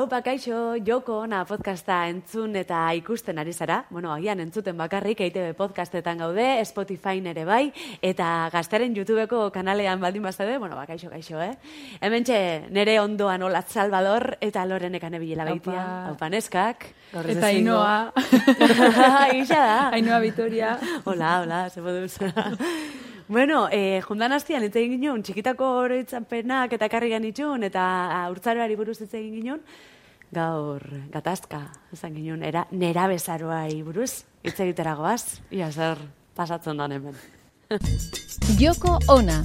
Haupa, kaixo, joko, na podcasta entzun eta ikusten ari zara. Bueno, agian entzuten bakarrik, EITB podcastetan gaude, Spotify ere bai, eta gaztaren YouTubeko kanalean baldin bazade, bueno, ba, kaixo, kaixo, eh? Hemen nere ondoan Olat Salvador eta Lorenekan ebila baitia. Haupa, neskak. Eta Ainoa. Isa da. Ainoa Vitoria. Hola, hola, se Bueno, eh, jundan hastian, hitz egin ginen, txikitako oroitzapenak eta karri itxun, eta urtzaroari buruz hitz egin ginen, gaur gatazka, esan ginen, era, nera bezaroai buruz, hitz egiteragoaz, ia zer pasatzen da hemen. Joko ona.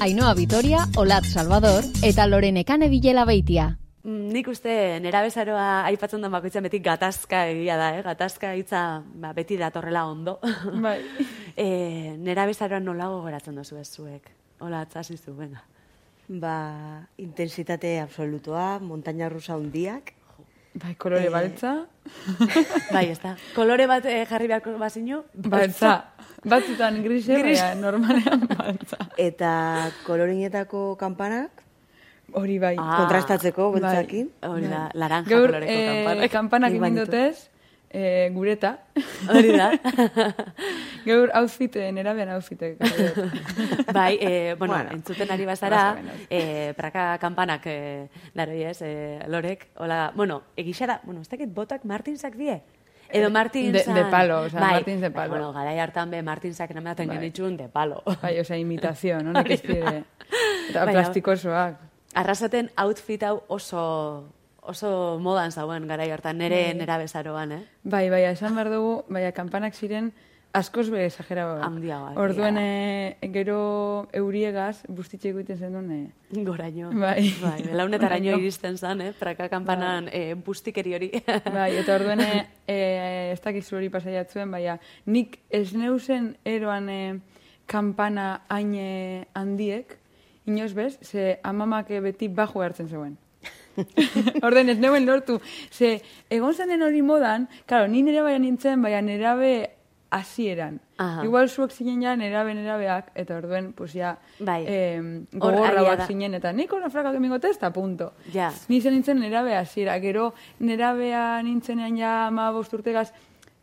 Ainoa Vitoria, Olat Salvador eta Lorenekan ebilela baitia. Mm, nik uste nera bezaroa aipatzen da bakoitzen beti gatazka egia da, eh? gatazka hitza ba, beti datorrela ondo. Bai. e, nera bezaroa nola gogoratzen dozu ez zuek? Hola, atzasizu, venga. Ba, intensitate absolutoa, montaña rusa hundiak. Bai, kolore e... baltza. bai, ez da. Kolore bat eh, jarri beharko bazino? Baltza. Batzutan grise, Gris. normalean baltza. Eta kolorinetako kampanak? Hori bai. Ah, kontrastatzeko, beltzakin. Bai. Hori da, bai. laranja Gaur, koloreko eh, kampanak. kampanak egin dutez, eh, gureta. Hori da. Gaur, outfite, nera ben outfite. bai, eh, bueno, bueno, entzuten ari bazara, eh, praka kampanak, eh, daroi ez, eh, lorek, hola, bueno, egixara, bueno, ez dakit botak Martinsak die? Edo Martin de, de palo, o sea, bai, Martins de palo. Bueno, garai hartan be Martin sak namaten bai. genitxun de palo. Bai, o sea, imitación, no? Ez Eta bai, plastikosoak arrasaten outfit hau oso oso modan zauen garai hartan nere bai. nera bezaroan, eh? Bai, bai, esan behar dugu, bai, kampanak ziren askoz be exagera Handia bai. Orduen e, gero euriegaz bustitxe egiten zen duen. Eh? Goraino. Bai. Bai, belaunetaraino iristen zen, eh? Praka kampanan bai. e, bustikeri hori. bai, eta orduen e, ez dakizu hori pasaiatzuen, bai, nik ez neusen eroan e, kampana haine handiek, inoz bez, ze amamak beti bajo hartzen zeuen. Orden, ez neuen lortu. Ze, egon zen hori modan, claro, ni nire baina nintzen, baina nerabe hasieran. Igual zuek zinen ja nerabe nerabeak, eta orduen, pues ya, bai. eh, gogorra bat zinen, eta nik hona fraka kemingo testa, punto. Ja. Ni zen nintzen nerabe hasiera, gero nerabea nintzenean ja ma bosturtegaz,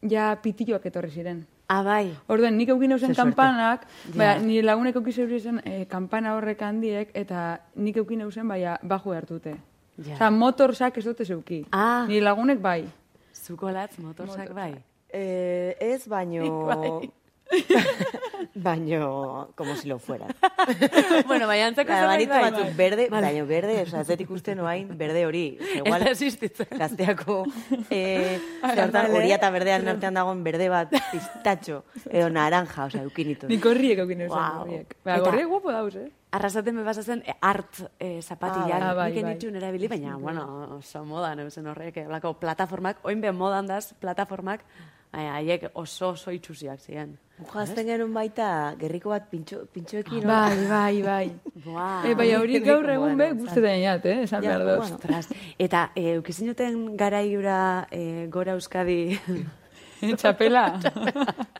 ja pitilloak etorri ziren. Ah, bai. Orduan, nik eukine zen kampanak, baina, nire lagunek eukine zen e, kampana horrek handiek, eta nik eukine zen, baina, baju hartute. Ja. Osa, motorsak ez dute zeuki. Ah. Nire lagunek bai. Zukolatz, motorsak, bai. Eh, ez, baino... Bai. Baño, como si lo fuera. bueno, baina antzako zerbait bai. batzuk berde, baino berde, oza, sea, ikusten noain, berde hori. Igual, gazteako, eh, zertan hori eta berdean artean dagoen berde bat, pistatxo, edo naranja, oza, sea, eukinitu. Nik horriek eukinu zen, wow. horriek. Ba, horriek guapo dauz, eh? Arrasaten me basazen eh, art eh, zapatillak, ah, bai, nik bai. enitxun erabili, baina, bueno, oso modan, eusen horrek, eh, plataformak, oin ben modan daz, plataformak, haiek oso oso itxusiak ziren. Jazten genuen baita, gerriko bat pintxo, pintxoekin. Bai, bai, bai. Wow. E, bai, hori gaur egun be, guztetan jat, eh? Esan behar doz. Eta, e, ukizin duten garaiura e, gora euskadi Txapela.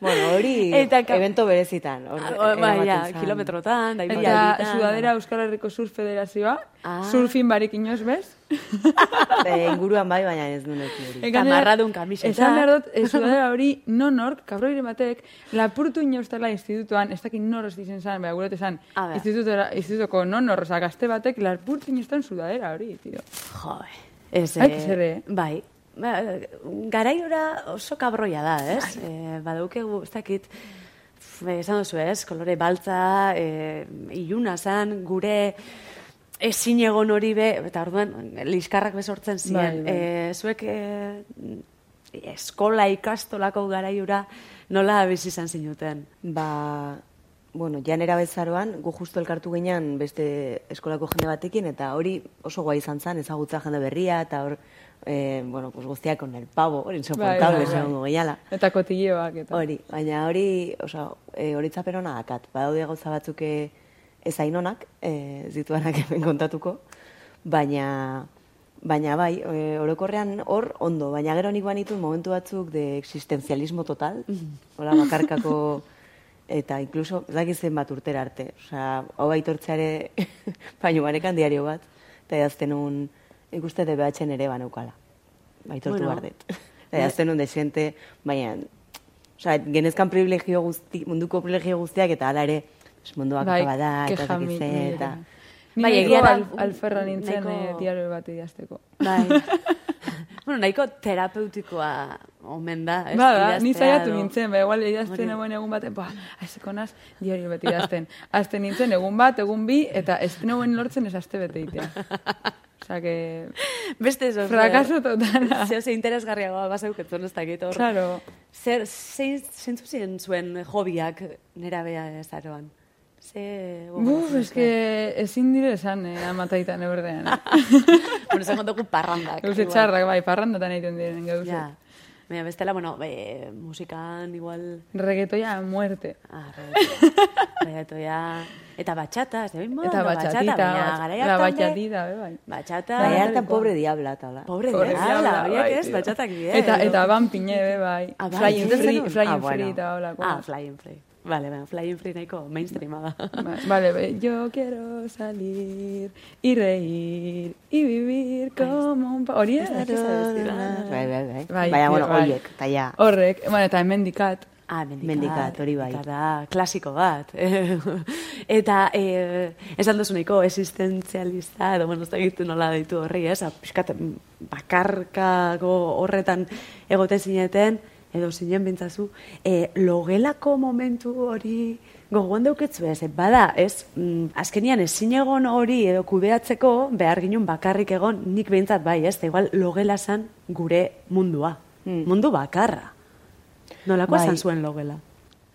bueno, hori Eta, evento berezitan. Or, ah, bai, ja, kilometrotan. Da, Eta Sudadera Euskal Herriko Sur Federazioa. Ah. Surfin barik inoz, bez? e, inguruan bai, baina ez du neki hori. Eta marra duen kamiseta. Esan behar dut, e, Sudadera hori nonork, kabroire batek, lapurtu inoustela institutuan, ez dakit noros dizen zan, beha guret esan, institutuko nonor, oza, gazte batek, lapurtu inoustan Sudadera hori, tío. Joe. Ez, eh, bai, ba, garaiora oso kabroia da, ez? E, badukegu, ez dakit, esan duzu ez, kolore baltza, e, iluna zan, gure ezin egon hori be, eta orduan, liskarrak bezortzen ziren. Bai, bai. E, zuek e, eskola ikastolako garaiura nola bizi izan zinuten? Ba, bueno, janera bezaroan, gu justu elkartu ginean beste eskolako jende batekin, eta hori oso guai izan zen, ezagutza jende berria, eta hor, eh, bueno, pues guztiak con el pavo, hori insoportable, bai, bai, bai. Eta kotilleoak, eta. Hori, baina hori, oza, e, hori tzaperona dakat, badaude gauza batzuk ez ainonak, e, zituanak hemen kontatuko, baina, baina bai, e, orokorrean hor ondo, baina gero nik banitu momentu batzuk de existencialismo total, mm. hola bakarkako, eta inkluso, ez dakit zen bat urtera arte, oza, hau aitortzeare, baino banekan diario bat, eta edazten un, ikuste DBH ere baneukala. Baitortu Bueno. bardet. Eta azten nun desente, baina, osea, genezkan privilegio guzti, munduko privilegio guztiak, eta hala ere, munduak bai, bada, eta keja ez dakit mi- ze, mi- eta... Ni Bai, egia da, al, alferra nintzen nahiko... diario bat idazteko. Bai. bueno, nahiko terapeutikoa omen da, ez? Bada, ni idaztea saiatu edo- nintzen, ba, igual idazten egon egun baten, ba, azeko naz, diario bat idazten. Azten nintzen egun bat, egun bi, eta ez neuen lortzen ez aste bete itea. Osa, que... Beste eso. Frakaso totala. Zeo ze interesgarriagoa basauketzen ez dakit hor. Claro. Zer, zein, zeintzu ziren zuen hobiak nera bea ezaroan? Ze... Buf, es que ezin dire esan, eh, amataitan eberdean. bueno, zen kontuko parrandak. Gauze txarrak, bai, parrandatan egiten diren gauze. Ja. Baina bestela, bueno, be, musikan igual... Reggaetoia muerte. Ah, reggaeto- reggaetoia... Eta batxata, ez bimbo? Eta batxatita, baina la batxatita, be, bai. Batxata... Bai, hartan pobre diabla, eta hola. Pobre Pobre diabla, horiek bai, ez, batxatak bide. Eta, eta ban pine, be, bai. Ah, bai, flying free, flying Ah, free eta holako. Ah, Flying Free. Vale, bueno, Flying Free nahiko mainstreama da. Va- Vale, ve, yo quiero salir y reír y vivir como un... Hori ez? Bai, bai, bai. Bai, Baina, bueno, bai. oiek, eta ja, Horrek, bueno, eta hemendikat. Ah, mendikat. Mendikat, hori bai. Mendikat da, klasiko bat. eta, eh, esan duzu nahiko existentzialista, edo, bueno, ez da egitu nola ditu horri, ez? Piskat, bakarkako horretan egote zineten, edo zinen bintzazu, eh, logelako momentu hori gogoan deuketzu ez, bada, ez, mm, azkenian ezin egon hori edo kudeatzeko behar ginen bakarrik egon, nik behintzat bai, ez, da igual logela zan gure mundua, Hmm. mundu bakarra. Nolakoa Bai. zuen logela?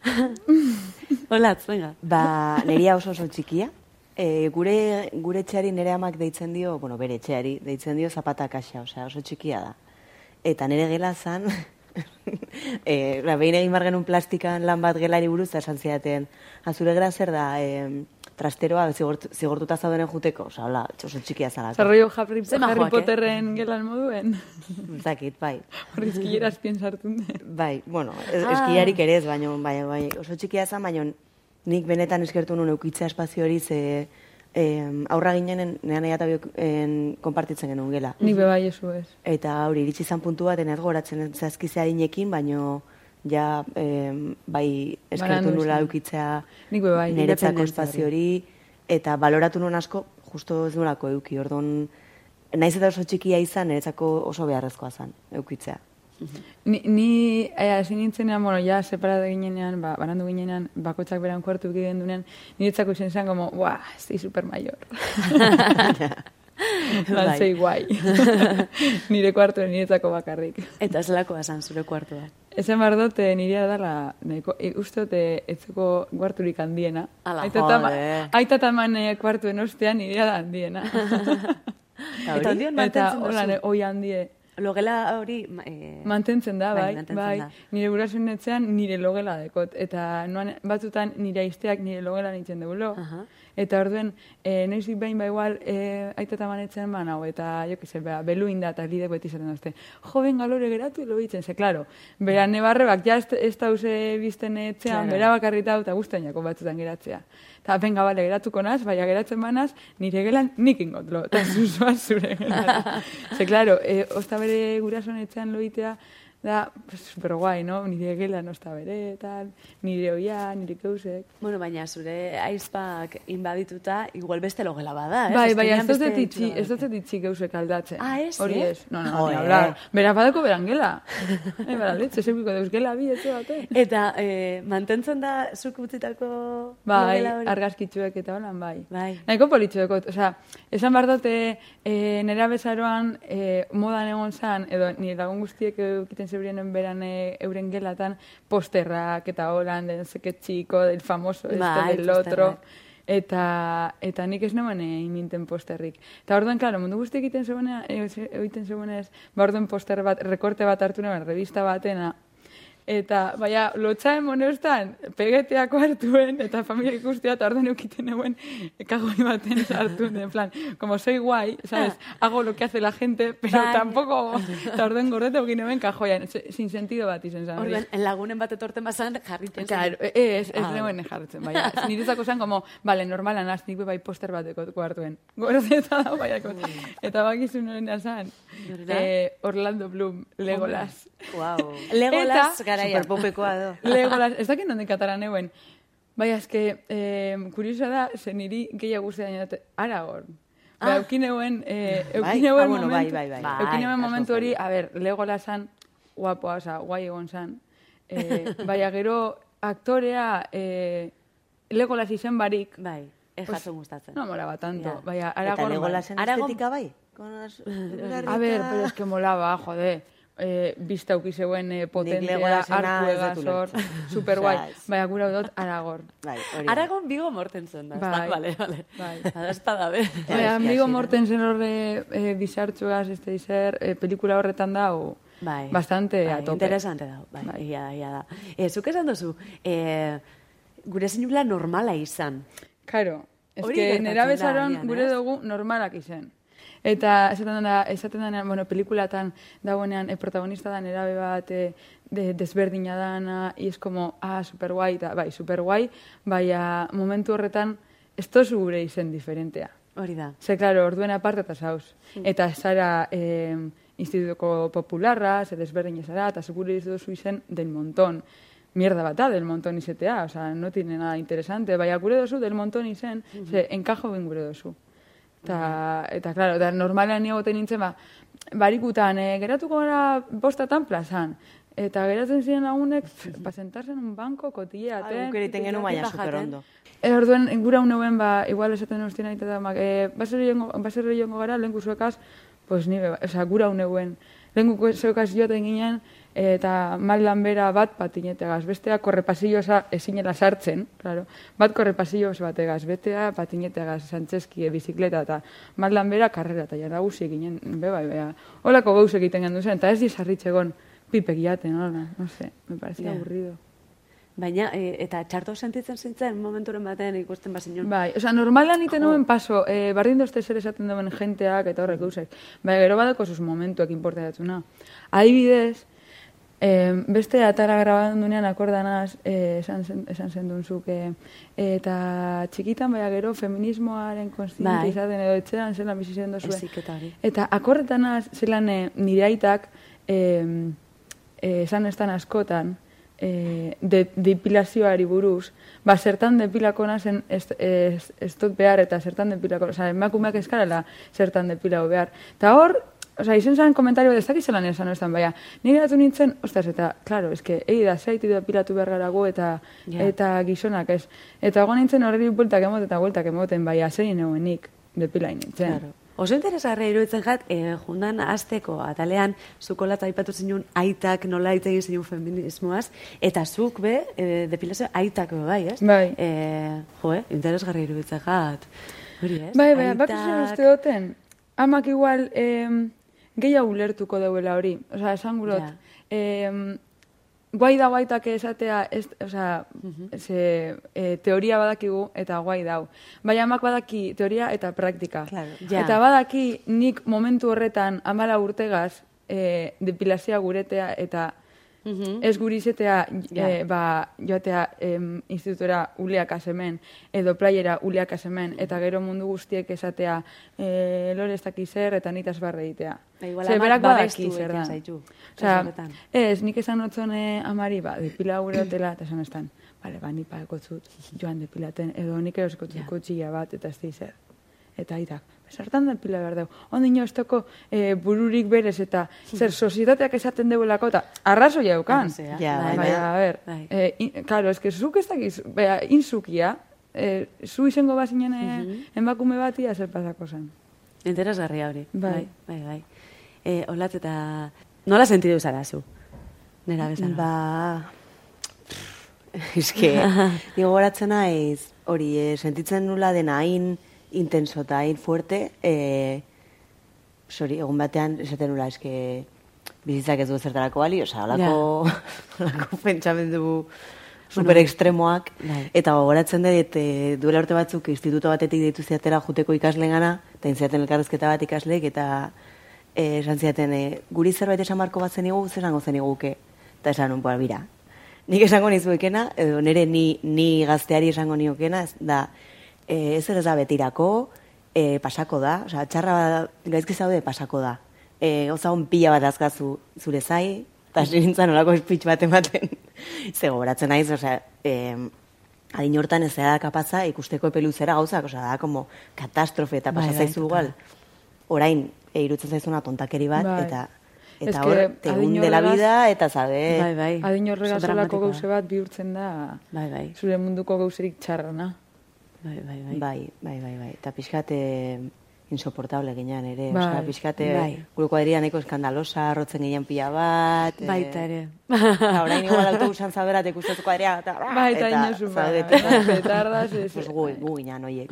Hola, venga. Ba, neria oso oso txikia. E, gure, gure etxeari nire amak deitzen dio, bueno, bere etxeari, deitzen dio zapata kaxa, osea, oso txikia da. Eta nire gela zan, e, la, behin egin bar genuen plastikan lan bat gelari buruz, eta esan zidaten, azure gela zer da, e, trasteroa zigort, zigortuta zaudenen juteko, osea, hola, oso txikia zala. Zerroio Harry, Harry majoak, eh? Potterren gelan moduen. Zakit, bai. Horrizkileraz piensartun den. Bai, bueno, ez, Ah. eskiarik ere ez, baina bai, bai, oso txikia zen, baina nik benetan eskertu nuen eukitzea espazio hori ze em, aurra ginen nean eta biok en, konpartitzen genuen gela. Nik be bai esu ez. Eta hori iritsi izan puntu bat, ez goratzen zazkizea inekin, baino ja em, bai eskertu nula izan. eukitzea bai. niretzako espazio hori, eta baloratu nuen asko, justo ez nolako euki, ordon, naiz eta oso txikia izan, niretzako oso beharrezkoa zen, eukitzea. Ni, ni eh, hasi nintzenean, bueno, ja, separada ginenean, ba, banandu ginenean, bakoitzak beran kuartu egiten dunean, niretzako zen zen, como, buah, estoy super mayor. Lan Bai. zei guai. nire kuartu niretzako bakarrik. Eta zelakoa zan zure kuartua. Ezen behar dut, eh, nirea dela, nahiko, e, uste dut, eh, etzeko kuarturik handiena. Ala, jode. Aitata man eh, kuartuen ostean nirea da handiena. Eta Eta mantentzen hola, duzu. oi handie. Logela hori... Eh, Mantentzen da, Bai, bai, mantentzen bai. da. Nire gurasoen etxean nire logela dekot. Eta noan, batzutan nire aizteak nire logela nintzen deulo. Aha. Eta orduen, e, noizik behin ba igual, e, aitata manetzen ba nau, eta jo se, bera, belu inda eta lidek beti zaten dazte. Jo, ben galore geratu elo bitzen, ze, klaro, bera nebarrebak, ja ez, ez dauze bizten etxean, Claro. bera bakarrita hau, eta guztainako batzutan geratzea. Eta benga, bale, geratuko naz, baina geratzen banaz, nire gelan nik ingotlo, eta zuzua zure gelan. ze, klaro, e, osta bere gurasoen etxean loitea, da, pues, super guai, no? Nire gelan osta bere, tal, nire oia, nire keusek. Bueno, baina zure aizpak inbadituta, igual beste logela bada, ez? Bai, bai, ez dut beste itxi, itxura ez dut dauka. itxi geusek aldatzen. Ah, ez, Hori eh? ez, no, no, ni eh. hablar. Bera badako berangela. Eh, bera, letxe, zeukiko deusgela bi, etxe bate. Eta eh, mantentzen da zuk utzitako Bai, hori? argazkitzuek eta holan, bai. Bai. Nahiko politxuekot, osea, esan behar dute, e, nera bezaroan e, modan egon zan, edo nire lagun guztiek egiten zebrienen beran e, euren gelatan, posterrak eta holan, den zeke txiko, del famoso, este, Bai, del otro. Eta, eta nik ez neuen egin ninten posterrik. Eta orduan, klaro, mundu guztiek egiten zegoenea, egiten zegoenez, ba orduan poster bat, rekorte bat hartu neuen, revista batena, Eta, baina, lotxaen moneustan, pegeteako hartuen, eta familia ikustia, eta orduan eukiten eguen, kagoi baten sartu, en plan, como soy guay, ¿sabes? Hago lo que hace la gente, pero Bai. tampoco, eta orduan gordete egin eguen kajoian, sin sentido bat izen zan. hori. Orduan, lagunen bat etorten bazan, jarritzen zen. Claro, ez, ez Ah, neuen jartzen, baina. Niretzako zen, como, vale, normalan az, nik be bai poster bat dekotko hartuen. Gordeta da, baiako. Eta bakizu norena zan, Norena? eh, Orlando Bloom, Legolas. Wow. Legolas Eta- garaia. Superpopekoa do. Legolas, ez dakit nondik atara neuen. Bai, azke, eh, kuriosa da, zen niri gehiago guzti daño dute, Aragorn. Ba, eukin euen, eh, Bai? eukin euen Ah, bueno, momentu, bai, bai, bai. eukin euen Bai, momentu hori, a ber, Legolasan, guapoa, oza, guai egon zan. Eh, baina gero, aktorea, eh, Legolas izen barik, Bai, ez jatzen gustatzen. no molaba tanto, Ja. baina Eta Aragorn, bai. legolasen Aragon- estetika bai? Con las- A ver, pero es que molaba, jode. Eh, bizta uki zeuen eh, potentea, Legolasena arku ez dut egazor, ulertzen. super guai. Ez. Baina gura dut Aragorn. Bai, hori. da. Aragon bigo mortensen da? Bai. Vale, vale. Bai. Bada espada, be. Baina, hasi da. Mortensen horre eh, bizartxugaz, este izer, eh, pelikula horretan da, o, Bai. bastante bai, a tope. Interesante da, bai, Bai. Ia, da, ia da. E, zuk esan duzu, e, gure zinula normala izan. Karo, ez que nera da bezaron gure ez? dugu normalak izen. Eta esaten da, esaten da, bueno, pelikulatan dagoenean, e, protagonista da nerabe bat e, de, desberdina dana, y es como, ah, super guai, eta, bai, super guai, baina momentu horretan, ez tozu gure izen diferentea. Hori da. Ze, claro, orduen aparte eta zauz. Eta zara eh, institutuko popularra, ze desberdin zara, eta segure duzu izen del montón. Mierda bat da, del montón izetea, o sea, no tiene nada interesante. Baina gure dozu del montón izen, ze, enkajo ben gure dozu. Eta, eta, claro, eta normalean ni egoten nintzen, ba, barikutan, eh, geratuko gara bostatan plazan. Eta geratzen ziren lagunek, ba, sentarse en un banco, kotilla, guk egiten genuen baina tipa super jaten. ondo. E, orduen, gura uneuen, ba, igual esaten ustien aita da, e, baserri jongo, gara, lehen zuekaz, pues ni, be, oza, gura uneuen. Lehen zuekaz joaten ginen, eta mailan bera bat patinetegaz, bestea korrepasilloza ezinela sartzen, claro. bat korrepasilloz bategaz, betea patinetegaz, santzeski, bizikleta, eta mailan bera karrera, eta jara guzi ginen, be bai, bea, holako gauz egiten gendu zen, eta ez dizarritzegon pipek jaten, hola, no sé, me parecía Ja. aburrido. Baina, e, eta txarto sentitzen zintzen momenturen batean ikusten bazinun. Bai, osea, normalan iten nuen paso, eh, bardin dozte zer esaten duen jenteak eta horrek gauzek. Bai, gero badako sus momentuak importatzuna. Adibidez, eh, beste atara grabatzen dunean akordanaz, eh, esan, zen, esan zen dunzuk, eh, eta txikitan, baina gero feminismoaren konstiente Bai. izaten edo etxean zelan bizi zen dozue. Hori. Eta akorretanaz zelan eh, nire aitak eh, eh, esan estan askotan, eh, de, depilazioari buruz, ba, zertan depilako nazen ez, ez, ez dut behar eta zertan depilako, oza, emakumeak eskarela zertan depilago behar. Eta hor, oza, izen zan komentario ez dakiz zelan esan estan, baina, nire datu nintzen, ostras, eta, klaro, eske, egi da, zaitu depilatu behar garago eta, Ja. eta gizonak ez. Eta goan nintzen horreri bueltak emoten eta bueltak emoten, baina, zein neuenik depilain nintzen. Claro. Oso interesgarria iruditzen jat, eh, jundan azteko atalean, zukolat aipatu zinun aitak nola hitz egin zinun feminismoaz, eta zuk be, eh, depilazio aitak be bai, ez? Bai. Eh, jo, eh, interesgarria iruditzen jat. Hori, ez? Bai, bai, Aitak- zen uste duten, amak igual em, gehiago ulertuko dauela hori. Osa, esan gurot, Ja. em, guai da baitak esatea, ez, osa, ze, e, teoria badakigu eta guai dau. Baina amak badaki teoria eta praktika. Claro. Ja. Eta badaki nik momentu horretan amala urtegaz e, depilazioa guretea eta Mhm. ez guri izetea Ja. eh, ba, joatea em, institutora uleak asemen, edo playera uleak asemen, eta gero mundu guztiek esatea e, lore ez daki zer, eta nitaz barre egitea. Ba, igual Ze amak berak badaki zer kasu horretan. ez, nik esan otzon eh, amari, ba, depila gure hotela, eta esan estan, bale, ba, nipa ekotzut joan depilaten, edo nik eroskotzut Ja. kotxilla bat, eta ez zer. Eta aitak, zertan depila behar dugu. Ondino ez toko eh, bururik berez, eta zer sozietateak esaten deuelako, eta arrazo jaukan. Arrazoia. Ja, Bai, a ber, Bai. eh, in, claro, es que zuk ez dakiz, bea, inzukia, eh, zu izango bazinen eh, emakume batia zer pasako zen. Interesgarria hori. Bai. bai, bai. bai. E, olat eta nola sentidu zara zu? Nera bezala. Ba... Eske, nigo goratzen naiz, hori, eh, sentitzen nula dena hain intenso eta hain fuerte, eh, sorry, egun batean esaten nula, eske, bizitzak ez du zertarako bali, osea, holako, holako pentsamendu super ekstremoak, Bai. eta gogoratzen dut, e, duela urte batzuk instituto batetik deitu ziatera juteko ikasleen gana, eta intziaten elkarrezketa bat ikasleek, eta e, esan ziaten, e, guri zerbait esan barko bat zenigu, zer esango zeniguke, eta esan ba, bira, nik esango nizuekena, edo nire ni, ni gazteari esango niokena, da, e, ez ez da betirako, e, pasako da, osea, txarra gaizki zaude pasako da. E, Ozagun pila bat azkazu zure zai, eta hasi nintzen olako speech bat ematen. Ze gogoratzen naiz, osea, e, adin hortan ez da kapaza ikusteko epe luzera gauzak, osea, da como katastrofe eta Bai, pasa bai, igual. Orain, e, irutzen zaizuna tontakeri bat, Bai. eta eta que hor, te adin hunde la horregaz- vida, eta zabe... Bai, bai. Adin horrega dramatikoa. gauze bat bihurtzen da Bai, bai. zure munduko gauzerik txarrana. Bai, bai, bai. Bai, bai, bai, bai. Eta pixkate insoportable ginean ere. Bai. Osea, pixkate Bai. gure kuadria nahiko eskandalosa, rotzen ginen pila bat. eh, Baita ere. Eta orain igual autobusan zauderat ikustetu kuadria. Eta, Bai, eta inozu, ba, zaudete. petardaz, ez- Pues gu, gu ginean oiek.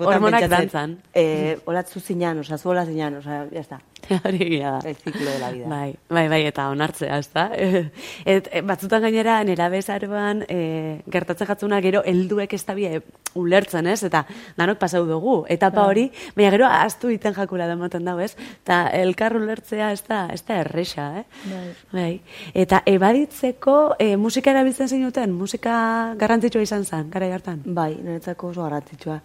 Hormonak dantzan. Eh, olatzu zinan, oza, zu ola zinan, oza, ya está. Hori da. El ciclo de la vida. Bai, bai, bai, eta onartzea, ezta? Et, et, batzutan gainera, nera bezaroan, e, gertatzen jatzuna gero helduek ez tabie ulertzen, ez? Eta danok pasau dugu, etapa hori, baina gero ahaztu iten jakula da ematen dago, ez? Eta elkar ulertzea ez da, ez da erresa, eh? Bai. Bai. Eta ebaditzeko e, musika erabiltzen zinuten, musika garrantzitsua izan zen, gara hartan. Bai, niretzako oso garrantzitsua.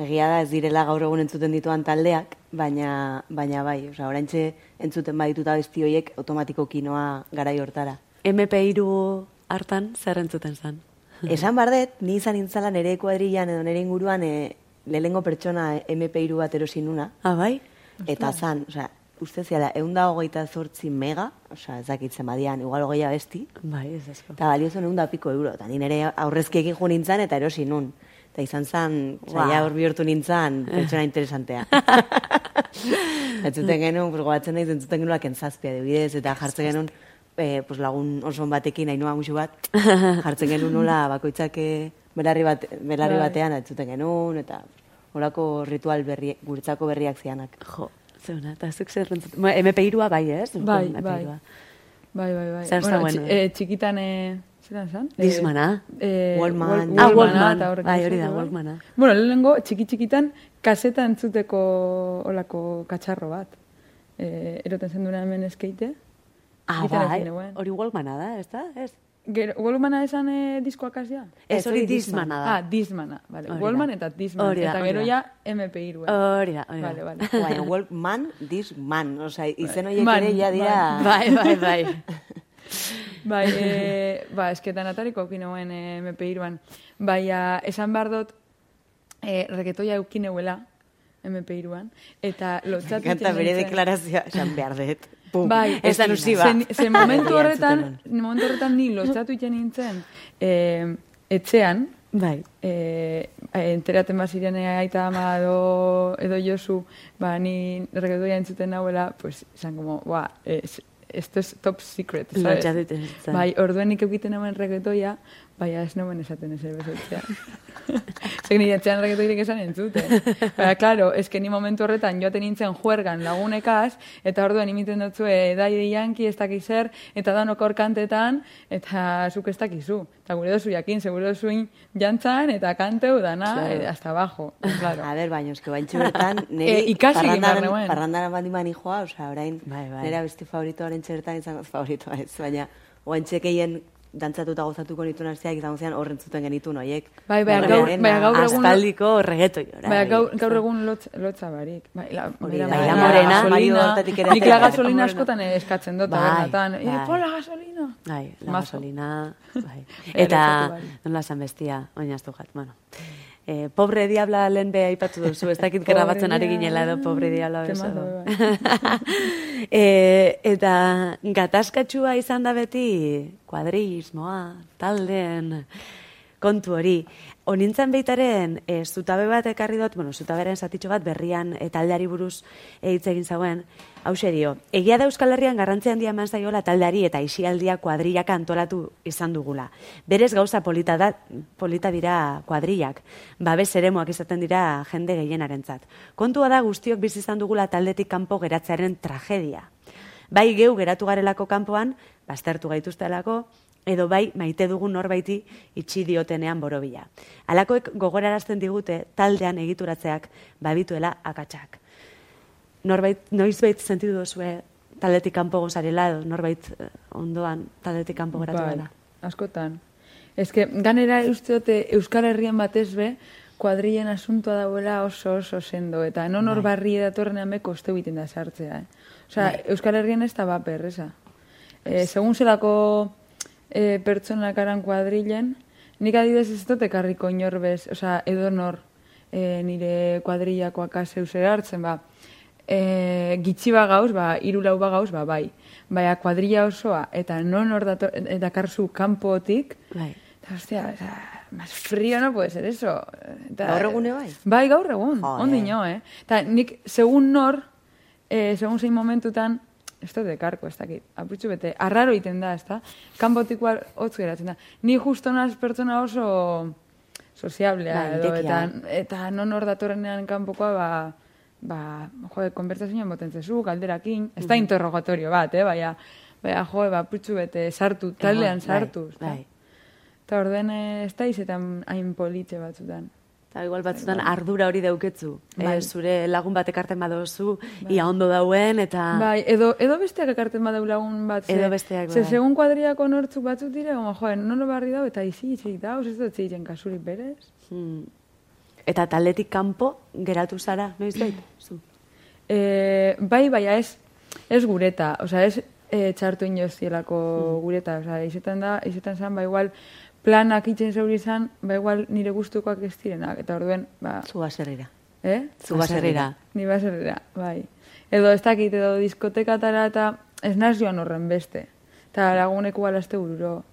Egia da ez direla gaur egun entzuten dituan taldeak, baina, baina bai, osea, oraintxe entzuten badituta besti hoiek automatikoki noa garai hortara. MP3 hartan zer entzuten zen? Esan bardet, ni izan nintzala nire kuadrillan edo nire inguruan e, lehengo pertsona MP3 bat erosi nuna, Ah, bai? eta zan, osea, uste ziala, egun da hogeita zortzi mega, osea, ez dakitzen badian, igual hogeia besti, Bai, ez asko. eta balio zuen egun da piko euro, eta ni nire aurrezkiekin jo nintzen eta erosi nun. Eta izan zen, Wow. saia hor bihurtu nintzen, pertsona interesantea. Entzuten genuen, pues, gogatzen naiz, entzuten genuen kentzazpia debidez, eta jartzen genuen, eh, pues, lagun oso batekin, hainua musu bat, jartzen genuen nola bakoitzak eh, belarri, bat, belarri Bai. batean entzuten genuen, eta horako ritual berri, guretzako berriak zianak. Jo, zeuna, eta zuk zer entzut... Bueno, MP3a bai, ez? Bai, MP3a. bai. Bai, bai, bai. Zer bueno, eh? eh, txikitan, eh, zelan zan? Discmana. Eh, Walkman. Wal- Ah, Walkman. Bai, hori da, bai. Walkmana. Bueno, lehenengo, txiki txikitan, kaseta entzuteko olako katxarro bat. Eh, eroten zen duna hemen eskeite. Ah, bai, hori Walkmana da, ez da? Ez, Gero, Walkmana esan eh, diskoak hasia? ez hori Dismana da. Ah, Dismana. Vale. Hori da. Walkman eta Disman. Hori da, eta gero ja MP3. Hori da, hori da. Vale, vale. Baina, Walkman, this man, osea, izen horiek Man, ere ja dira... Bai, bai, bai. Bai, e, ba, esketan atariko okinoen e, MP3an. Bai, esan behar dut, e, reketoia eukineuela MP3an, eta lotzatu Kanta bere deklarazioa, esan behar dut. Pum, Bai, ez da nusiba. Zen, zen momentu horretan, momentu horretan ni lotzatu iten nintzen, e, etxean, Bai. eh, enteraten baziren aita ama edo, edo Josu, ba, ni reggaetoia entzuten nauela, pues, esan como, ba, es, es top secret, ¿sabes? Bai, orduen nik eukiten nauen reggaetoia, bai, ez nauen esaten ez bezetzean. Zer nire etxean reggaetoirik esan entzuten. Baina, claro, es que ni momentu horretan joaten nintzen juergan lagunekaz, eta orduen imiten dutzue Daddy Yankee ez dakiz zer, eta danok kantetan, eta zuk ez dakizu. Eta gure dozu jakin, segure dozuin jantzan, eta kanteu dana, Claro. eh, hasta abajo. Claro. A ber, baina, eske baintxe bertan, niri Eh, ikasi parrandaran, parrandaran bandi mani joa, osea, orain, Bai, bai. nire besti favorito orain txertan izango favoritoa ez, baina, oantxe keien dantzatuta gozatuko nituen arziak izango zian horren zuten genituen oiek. Bai, bai, gaur- baina gaur egun- Aspaldiko reggaetoi ora. Baina gaur, gaur egun lotz, lotza barik. Bai, la, Hori da, Maria la morena, gasolina. Mario hortatik ere Nik la gasolina askotan eskatzen dut, Bai, bai. Pon la gasolina. Bai, la gasolina, bai. Bai, Eta, bai. nola esan bestia, oinaztu jat, bueno. Eh, pobre diabla lehen beha aipatu duzu, ez dakit grabatzen ari ginela edo pobre diabla bai. e, eta gatazkatsua izan da beti kuadrismoa, taldeen kontu hori. Onintzen beitaren, e, zutabe bat ekarri dut, bueno, zutaberen zatitxo bat berrian e, taldeari buruz e, hitz egin zauen, hau dio, egia da Euskal Herrian garrantzi handia eman zaiola taldeari eta isialdia kuadrillak antolatu izan dugula. Berez gauza polita, da, polita dira kuadrillak, babes eremuak izaten dira jende gehienarentzat. Kontua da guztiok bizi izan dugula taldetik kanpo geratzearen tragedia. bai geu geratu garelako kanpoan, baztertu gaituztelako, edo bai maite dugun norbaiti itxi diotenean borobila. Alakoek gogorarazten digute taldean egituratzeak babituela akatsak. Norbait, noizbait sentidu duzue taldetik kanpo gozarela edo norbait eh, ondoan taldetik kanpo geratu Bai, dela. askotan. Que, ganera uste dute Euskal Herrian batez be, kuadrillen asuntoa dauela oso oso sendo, eta non hor barri datorrenean be koste egiten da sartzea, eh? Osea, Euskal Herrian ez da baper, esa. Eh, segun zelako eh, pertsonak aran kuadrillen, nik adidez ez dut ekarriko inorbez, osea, edo nor eh, nire kuadrillakoak aseuse hartzen, ba, e, gitxi ba gauz, ba, iru lau ba gauz, ba, bai. Baina kuadrilla osoa, eta non hor dator, eta karzu kanpotik, Bai. eta ostia, o sea, más frío no puede ser eso. Eta, Gaur egune bai? Bai, gaur egun, Joder. ondino, eh? Eta nik, segun nor, eh, segun zein momentutan, ez dut dekarko, ez dakit, apurtxu bete, arraro iten da, ez da? Kanpotik igual hotz geratzen da. Ni justo naz pertsona oso soziablea, Bai, edo, eta, eta non hor datorrenean kanpokoa, ba, ba, jo, konbertsazioan boten zezu, galderakin, ez da interrogatorio bat, eh, baina, baina, jo, ba, putxu bete, sartu, taldean Egon, sartu, Bai, bai. Eta orden ez da izetan hain politxe batzutan. Eta igual batzutan ardura hori dauketzu. Bai. Eh, zure lagun bat ekarten badozu, ia ondo dauen, eta... Bai, edo, edo besteak ekarten badau lagun bat. ze- Edo besteak, Ze bai. segun kuadriako nortzuk batzuk dire, goma, joen, nono barri dau, eta izi itxik dau, ez dut ziren kasurik berez. Hmm. Eta taldetik kanpo geratu zara, noiz? Zu. E, bai, baina ez, ez gureta, osea, ez e, txartu inozielako Mm. gureta, osea, izetan da, izetan zan, ba igual, planak itzen zeuri izan, ba igual nire gustukoak ez direnak, eta orduen, ba, Zu baserrira. eh? Zu baserrira. Ni baserrera, bai. Edo ez dakit, edo diskotekatara eta ez naz joan horren beste. Eta lagunek igual azte bururo.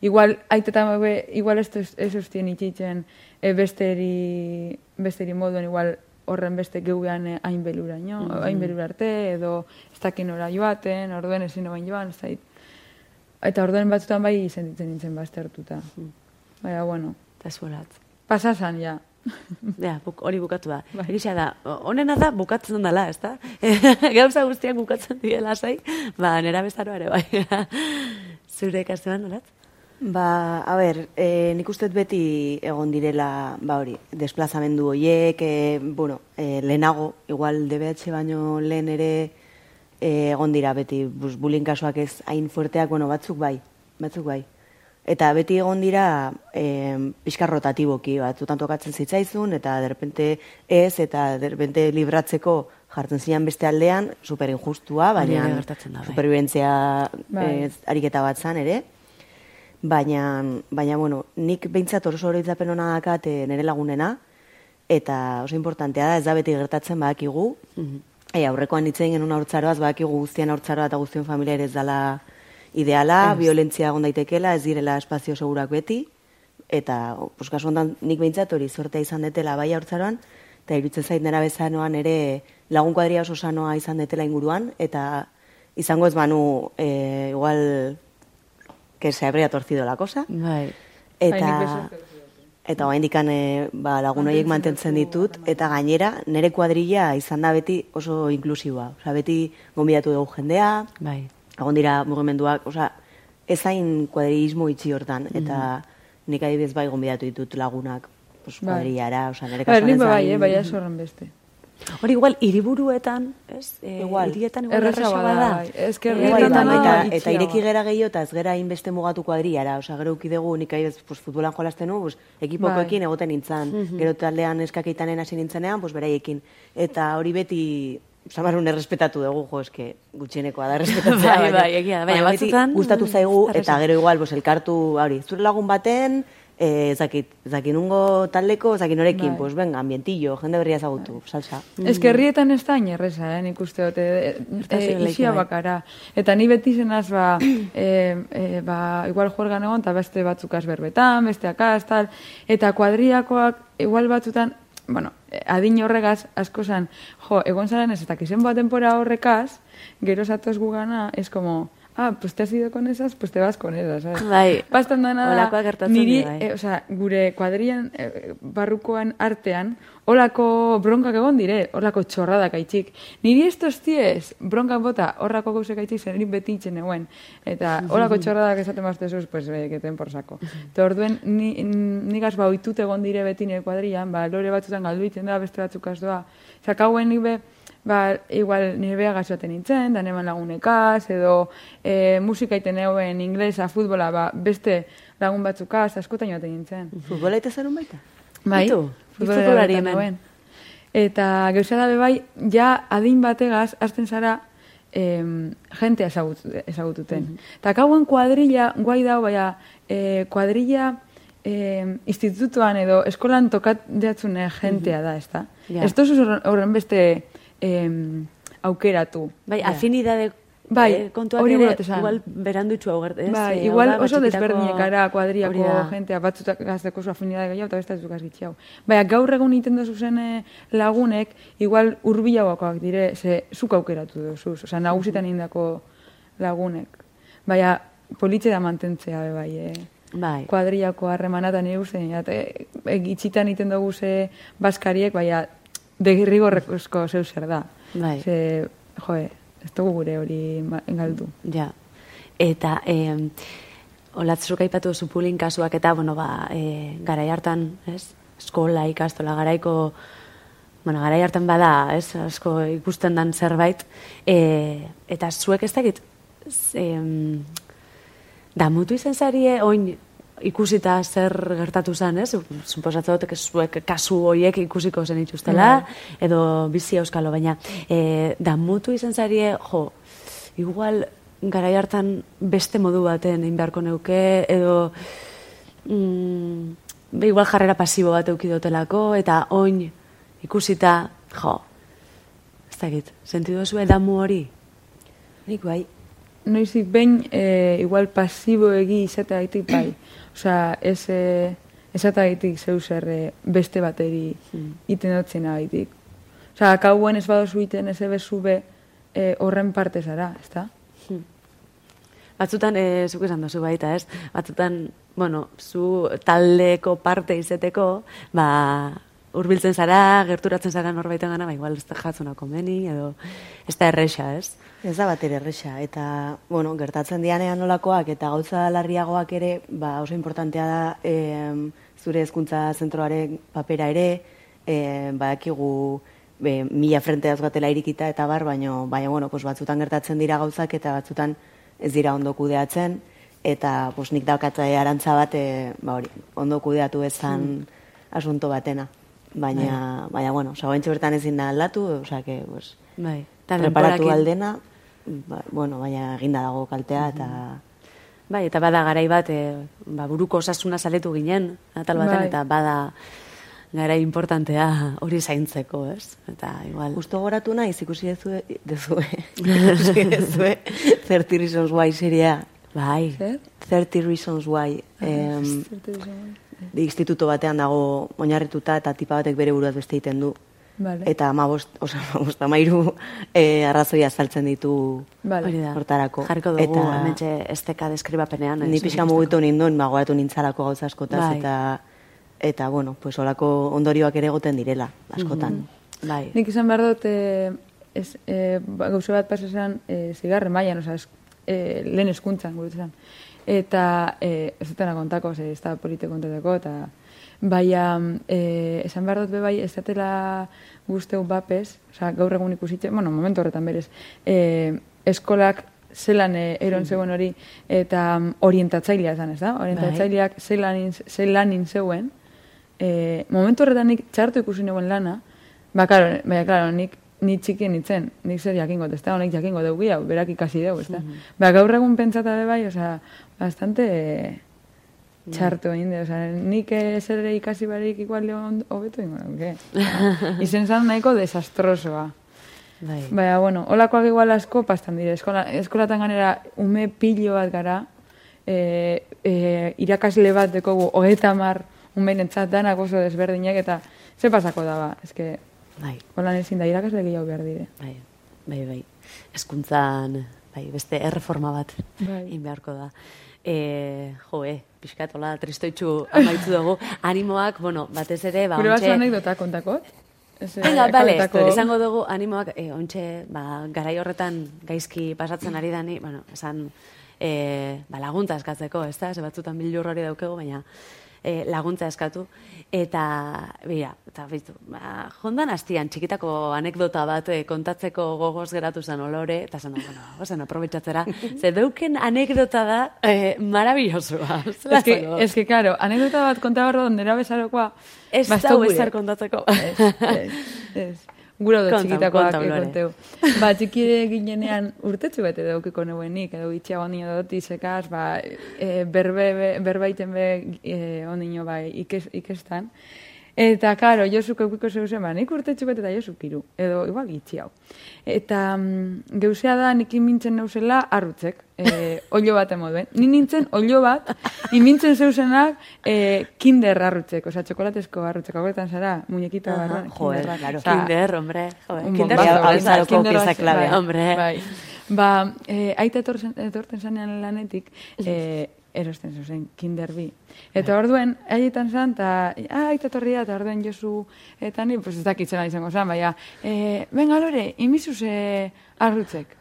Igual, aitetan be, igual ez, ez ustien itxitzen e, besteri, besteri moduen, igual horren beste geuean eh, hain beluraino, hain belura arte, edo ez dakin ora joaten, orduen ezin obain joan, ez dakit. Eta orduen batzutan bai sentitzen nintzen baztertuta. Baina, bueno, Eta zuelatz. pasasan ja. Ja, buk, hori bukatu da. Bai. Egia da, honena da bukatzen dela, ez da? Gauza guztiak bukatzen direla zai, ba, nera bezaroa ere, bai. Zure ikastean, nolat? Ba, a ber, e, nik uste beti egon direla, ba hori, desplazamendu hoiek, e, bueno, e, lehenago, igual DBH baino lehen ere e, egon dira beti, bus, bullying kasuak ez hain fuerteak, bueno, batzuk bai, batzuk bai. Eta beti egon dira e, pixka rotatiboki, batzutan tokatzen zitzaizun, eta derrepente ez, eta derrepente libratzeko jartzen zian beste aldean, super injustua, baina gertatzen da, bai. eh, ariketa bat zan ere. Baina, baina, bueno, nik behintzat oso oroitzapen hona dakat eh, nire lagunena, eta oso importantea da, ez da beti gertatzen badakigu. E, aurrekoan hitzein genuen haurtzaroaz, badakigu guztian haurtzaroa eta guztien familia ere ez dala ideala, violentzia egon daitekela, ez direla espazio segurak beti, eta, pues, kasu honetan, nik behintzat hori sortea izan detela bai haurtzaroan, eta iruditzen zait nera bezanoan ere lagun kuadria oso sanoa izan detela inguruan, eta izango ez banu, e, igual, que se habría torcido la cosa. Bai. Bai, Eta, besoz eta oraindik eh, ba, lagun horiek mantentzen ditut, eta gainera, nire kuadrilla izan da beti oso inklusiboa. Osea, beti gonbidatu dugu jendea, Bai. egon dira mugimenduak, osea, ezain kuadrilismo itxi hortan, eta nik adibidez bai gonbidatu ditut lagunak, pues, Bai. kuadrillara, osea, nire Bai, nik kasuan bai, eh, bai, horren beste. Hori igual, hiriburuetan, ez? E, Igual. Hirietan igual Errazagoa errazagoa da, da. bai. Ez que Eh, herrietan dana eta, eta ireki gera gehiago eta ez gera hainbeste mugatu kuadriara, osea, gero uki dugu nik adibidez, pues, futbolan jolasten nu, pues, ekipokoekin Bai. egoten nintzen, gero taldean eskakeitanen hasi nintzenean, pues, beraiekin. Eta hori beti, samarun errespetatu dugu, jo, eske gutxienekoa da errespetatzea. Bai, bai, egia da, baina batzutan, gustatu mm, zaigu, eta gero igual, pues, elkartu, hori, zure lagun baten, eh, ez dakit, ez dakit nungo taldeko, ez dakit norekin, Bai. pues, venga, ambientillo, jende berria ezagutu, salsa. Ez que herrietan ez da hain erreza, eh, nik uste dut, Gertatzen eh, leike isia bai. bakara. Eta ni beti zenaz, ba, eh, eh, ba, igual juergan egon, eta beste batzukaz berbetan, besteakaz, tal, eta kuadriakoak, igual batzutan, bueno, eh, adin horregaz, asko zan, jo, egon zaren ez, eta kizen bat denpora horrekaz, gero zatoz gugana, ez como, ah, pues te has ido con esas, pues te vas con esas, ¿sabes? Bai. Bastan da, gertatzen niri, bai. eh, osea, gure kuadrian, eh, barrukoan artean, holako bronkak egon dire, holako txorradak aitzik. Niri estos ties, bronkak bota, horrako gauzek aitzik, zen beti itxen eguen. Eta holako txorradak esaten baztezuz, pues, eh, keten por sako. Eta orduen, ni, nigaz ba, oitut egon dire beti nire kuadrian, ba, lore batzutan galdu itzen da, beste batzuk doa. Osa, kauen nik be, ba, igual nire beha gazoaten nintzen, da neman lagunekaz, edo e, musika iten euen inglesa, futbola, ba, beste lagun batzukaz, askotan joaten nintzen. Futbola ite zenun baita? Bai, Bitu, bertan hemen. neuen. Eta gauza da bai, ja adin bategaz, hasten zara, em, jentea ezagut, ezagututen. Eta kauen kuadrilla, guai dau, baina eh, kuadrilla eh, institutuan edo eskolan tokat jatzune jentea da, ezta? Ja. Ez tozu horren- horren beste em, aukeratu. Bai, afinidade Bai, eh, kontuak hori ere, igual berandutxu hau ez? Bai, Eh, hau igual da, oso batxikitako- desberdinekara kuadriako da. jentea batzutak gazteko oso afinidade gehiago eta beste ez dukaz gitxiau. Baina gaur egun egiten dozu zen eh, lagunek igual hurbilagoakoak dire, ze zuk aukeratu duzu, osea nagusitan indako lagunek. Baina politxe da mantentzea be bai, eh. Bai. Kuadriako harremanatan nire uste, e, e, gitxitan iten dugu ze baskariek, baina degirrigorrezko zeu zer da. Bai. Ze, joe, ez dugu gure hori ma- galdu. Ja. Eta, eh, olatzuk aipatu duzu pulin kasuak eta, bueno, ba, eh, garai hartan, ez? Eskola, ikastola, garaiko, bueno, garai hartan bada, ez? Asko ikusten dan zerbait. Eh, eta zuek ez dakit, z- em, damutu izan zarie, oin ikusita zer gertatu zen, ez? Suposatzen dut, zuek kasu horiek ikusiko zen ituztela, edo bizi euskalo, baina e, damutu izan zarie, jo, igual garai hartan beste modu baten egin beharko neuke, edo mm, be, igual jarrera pasibo bat eukidotelako, eta oin ikusita, jo, ez dakit, sentidu zuen damu hori? Nik bai. Noizik behin e, igual pasibo egi izateagatik bai. Osea, ez e, esateagatik zeu zer e, beste bateri iten dutzen agaitik. Osea, kauen ez badozu iten ez ebezu be e, horren parte zara, ezta? Batzutan, e, zuk esan duzu baita, ez? Batzutan, bueno, zu taldeko parte izeteko, ba, hurbiltzen zara, gerturatzen zara norbaiten gana, ba, igual ez da jatzuna komeni, edo ez da erresa, ez? Ez da bat ere erresa, eta, bueno, gertatzen dianean nolakoak, eta gauza larriagoak ere, ba, oso importantea da, em, zure hezkuntza zentroaren papera ere, e, badakigu be, mila frente gatela irikita eta bar, baino, baina, bueno, pues, batzutan gertatzen dira gauzak, eta batzutan ez dira ondo kudeatzen, eta pues, nik daukatza arantza bat, e, ba, hori, ondo kudeatu ezan asunto batena. Baina, baina, bueno, oza, bertan ezin da aldatu, que, pues, Bai. Eta preparatu aldena, ba, bueno, baina eginda dago kaltea eta Bai, eta bada garai bat, e, ba, buruko osasuna saletu ginen, atal baten, Bai. eta bada garai importantea hori zaintzeko, ez? Eta igual... justo goratu naiz ikusi dezue, dezue, ikusi dezue 30 Reasons Why seria. Bai, Zer? 30 Reasons Why. Em, instituto batean dago oinarrituta eta tipa batek bere buruaz beste egiten du. Vale. Eta amabost, oza, amabost, amairu e, arrazoia azaltzen ditu Vale. hortarako. Jarriko dugu, Eta- hementxe esteka deskribapenean. ez? Ni pixka mugitu ninduen, ba, gogoratu nintzalako gauza askotaz, Bai. eta, eta, bueno, pues, olako ondorioak ere egoten direla, askotan. Bai. Nik izan behar dut, e, ez, e, ba, gauze bat pasa zen, e, zigarren mailan, oza, e, lehen eskuntzan, gure zen. Eta, e, ez dutena kontako, ze, ez da polite kontateko, eta, baina, e, esan behar dut bai, ez datela guzteu bapez, oza, gaur egun ikusitzen, bueno, momentu horretan berez, e, eskolak zelan e, eron zegoen hori, eta mm, orientatzailea zen, ez da? Orientatzaileak zelan, in- zelan zeuen, e, momentu horretan nik txartu ikusi neuen lana, ba, karo, baina, karo, nik ni txiki nintzen, nik zer jakingo, ez da, honek jakingo dugu hau, berak ikasi dugu, ez da. Ba, gaur egun pentsata be bai, osea, bastante eh, txartu egin osea, nik zer ere ikasi barik igual leon hobeto ingo nuke. Izen zan nahiko desastrosoa. Bai. Baina, bueno, holakoak igual asko pastan dire. Eskola, eskolatan ganera ume pilo bat gara, e, e, irakasle bat dekogu, hogeita mar umeenetzat danak oso desberdinak, eta ze pasako daba, eske, Bai. holan ezin da irakasle gehiago behar dire. Bai, bai, bai. Eskuntzan, bai, bai, beste erreforma bat Bai. egin beharko da. E, jo, e, pixkatola, tristoitzu amaitu dugu. Animoak, bueno, batez ere, ba, Gure ontxe- anekdota kontakot? Ez, eh, Venga, bale, esango dugu animoak, e, ontxe, ba, garai horretan gaizki pasatzen ari dani, bueno, esan, e, ba, laguntza eskatzeko, ez da, ze batzutan bildur hori daukegu, baina e, laguntza eskatu, eta, bera, eta bitu, ba, jondan hastian, txikitako anekdota bat e, kontatzeko gogoz geratu zen olore, eta zen, bueno, ozen aprobetsatzera, ze deuken anekdota da, e, marabillosoa. Ez que, ez que, claro, anekdota bat konta horro ondera bezarokoa. Ez ba, da gure. ezer kontatzeko. Ez, ez, ez. Gura Konta, txikitakoak konta, Lore. konteu. Ba, txikire ginenean urtetxu bete daukiko neuenik, edo itxia ondino dut izekaz, ba, e, berbe, be, berbaiten be e, ondino bai ikes, ikestan. Eta, karo, Josuk eukiko zeuzen, ba, nik urtetxu bete eta Josuk iru, edo igual itxi hau. Eta mm, geusea da nik imintzen nauzela arrutzek, e, olio bat emoduen. Ni nintzen olio bat, imintzen zeuzenak e, kinder arrutzek, osea, txokolatezko arrutzek, hauetan zara, muñekita Aha, barruan. joder, kinder. claro. Kinder, hombre, joder, un kinder bombazo, kinder pieza bat, klabea. bai, Hombre. Bai. Ba, e, aita etorten zanean lanetik, e, erosten zuzen, kinder bi. Eta orduen, haietan zan, eta ah, aita etorria, eta orduen Josu, eta ni, pues ez dakitzen izango zan, baina, e, venga lore, imizuz e, arrutzek.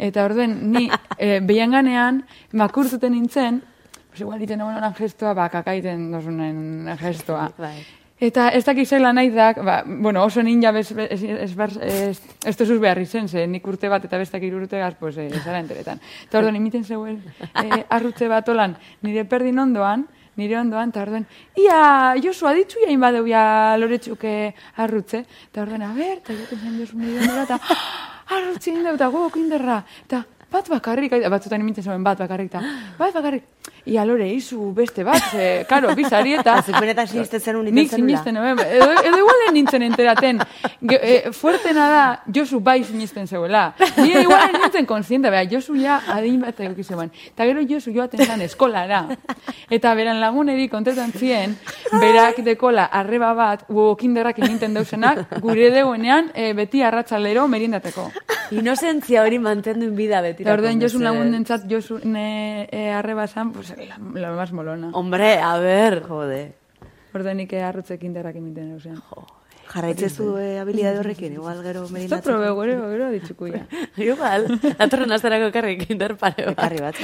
Eta orduen, ni, e, behian ganean, makurtuten nintzen, pues igual iten egon gestoa, ba, kakaiten dozunen gestoa. Eta ez dakit zela nahi da, ba, bueno, oso ninja bez, ez, ez, ez, ez, ez tozuz behar izen, ze nik urte bat eta bestak hiru urte gaz, pues, eh, zara enteretan. Eta orduan, imiten zeuen eh, arrutze bat olan, nire perdin ondoan, nire ondoan, eta orduan, ia, Josu, aditzu jain badeu ja loretsuke arrutze, eta orduan, a ber, eta joten zen Josu nire ondora, eta "Ah, arrutze indeu, eta gogok inderra, eta bat bakarrik, batzutan imintzen zuen bat bakarrik, eta bat bakarrik, ia lore, izu beste bat, ze, karo, bizari eta... Zuk benetan sinisten zen uniten Nik zenula? sinisten nuen, edo, edo igualen nintzen enteraten. Ge, e, fuertena da, Josu bai sinisten zeuela. Ni igualen nintzen konsiente, beha, Josu ja adin bat eduki zeuen. Eta gero Josu joaten zan eskolara. Eta beran laguneri kontetan zien, berak dekola arreba bat, wokinderrak eginten dauzenak, gure deuenean e, beti arratsalero merindateko. Inozentzia hori mantendu bida beti. Eta orden Josu lagunentzat Josu ne, e, arreba zan, pues, la, la más molona. Hombre, a ver. Jode. Orden nik arrutzek inderrak emiten dauzen. Jarraitzezu e, habilidade horrekin, igual gero Esto merindatzen. probe, gero, gero ditzuko ja. Igual, datorren asterako ekarri kinder pare bat. Ekarri bat.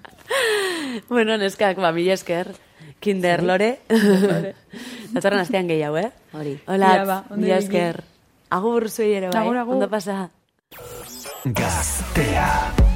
bueno, neskak, ba, mila esker. Kinder lore. datorren astean gehiago, eh? Hori. Hola, ba, mila esker. Agur zuei ere, bai. Agur, agur. Ondo pasa. Gaztea.